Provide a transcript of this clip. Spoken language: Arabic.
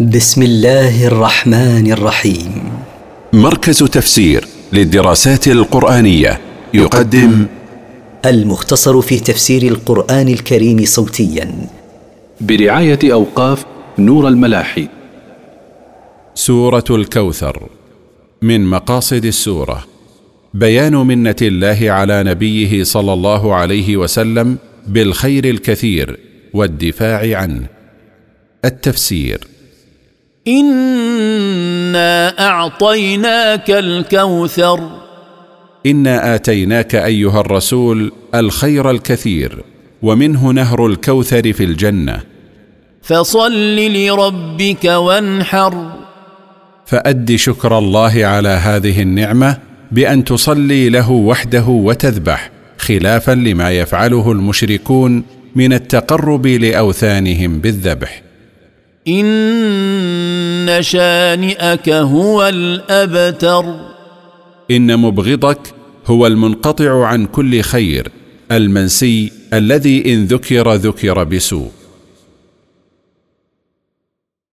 بسم الله الرحمن الرحيم. مركز تفسير للدراسات القرآنية يقدم المختصر في تفسير القرآن الكريم صوتيا. برعاية أوقاف نور الملاحي. سورة الكوثر. من مقاصد السورة. بيان منة الله على نبيه صلى الله عليه وسلم بالخير الكثير والدفاع عنه. التفسير. انا اعطيناك الكوثر. انا اتيناك ايها الرسول الخير الكثير ومنه نهر الكوثر في الجنه. فصل لربك وانحر. فاد شكر الله على هذه النعمه بان تصلي له وحده وتذبح خلافا لما يفعله المشركون من التقرب لاوثانهم بالذبح. إن شانئك هو الأبتر. إن مبغضك هو المنقطع عن كل خير المنسي الذي إن ذكر ذكر بسوء.